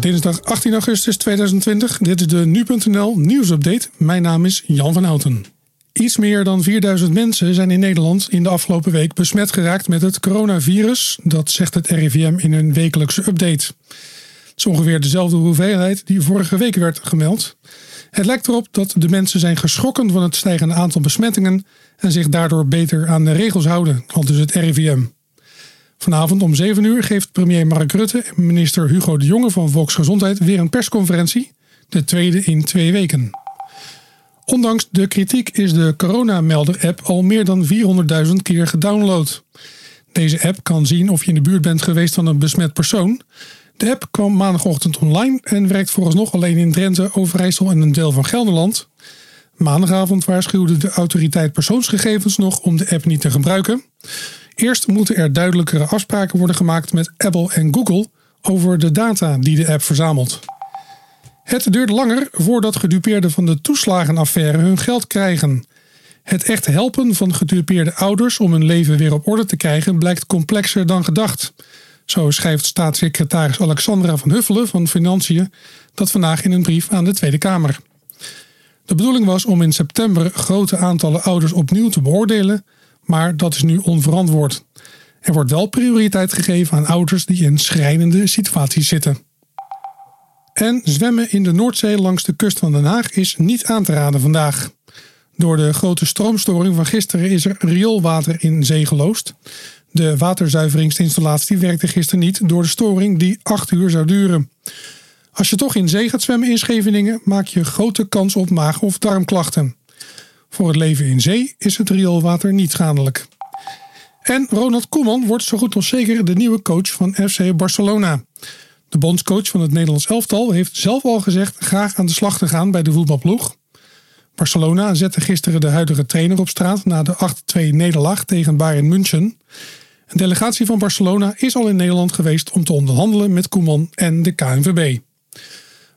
dinsdag 18 augustus 2020. Dit is de nu.nl nieuwsupdate. Mijn naam is Jan van Houten. Iets meer dan 4000 mensen zijn in Nederland in de afgelopen week besmet geraakt met het coronavirus. Dat zegt het RIVM in een wekelijkse update. Het is ongeveer dezelfde hoeveelheid die vorige week werd gemeld. Het lijkt erop dat de mensen zijn geschrokken van het stijgende aantal besmettingen en zich daardoor beter aan de regels houden, al dus het RIVM. Vanavond om 7 uur geeft premier Mark Rutte en minister Hugo de Jonge van Volksgezondheid weer een persconferentie, de tweede in twee weken. Ondanks de kritiek is de coronamelder-app al meer dan 400.000 keer gedownload. Deze app kan zien of je in de buurt bent geweest van een besmet persoon. De app kwam maandagochtend online en werkt vooralsnog alleen in Drenthe, Overijssel en een deel van Gelderland. Maandagavond waarschuwde de autoriteit persoonsgegevens nog om de app niet te gebruiken. Eerst moeten er duidelijkere afspraken worden gemaakt met Apple en Google over de data die de app verzamelt. Het duurt langer voordat gedupeerden van de toeslagenaffaire hun geld krijgen. Het echt helpen van gedupeerde ouders om hun leven weer op orde te krijgen blijkt complexer dan gedacht. Zo schrijft staatssecretaris Alexandra van Huffelen van Financiën dat vandaag in een brief aan de Tweede Kamer. De bedoeling was om in september grote aantallen ouders opnieuw te beoordelen, maar dat is nu onverantwoord. Er wordt wel prioriteit gegeven aan ouders die in schrijnende situaties zitten. En zwemmen in de Noordzee langs de kust van Den Haag is niet aan te raden vandaag. Door de grote stroomstoring van gisteren is er rioolwater in zee geloosd. De waterzuiveringsinstallatie werkte gisteren niet door de storing die 8 uur zou duren. Als je toch in zee gaat zwemmen in Scheveningen, maak je grote kans op maag- of darmklachten. Voor het leven in zee is het rioolwater niet schadelijk. En Ronald Koeman wordt zo goed als zeker de nieuwe coach van FC Barcelona. De bondscoach van het Nederlands elftal heeft zelf al gezegd graag aan de slag te gaan bij de voetbalploeg. Barcelona zette gisteren de huidige trainer op straat na de 8-2 nederlaag tegen Bayern München. Een delegatie van Barcelona is al in Nederland geweest om te onderhandelen met Koeman en de KNVB.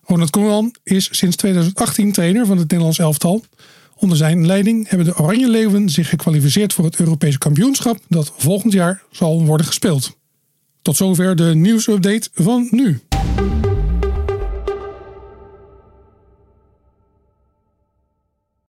Ronald Koeman is sinds 2018 trainer van het Nederlands elftal. Onder zijn leiding hebben de Oranje Leeuwen zich gekwalificeerd voor het Europese kampioenschap dat volgend jaar zal worden gespeeld. Tot zover de nieuwsupdate van nu.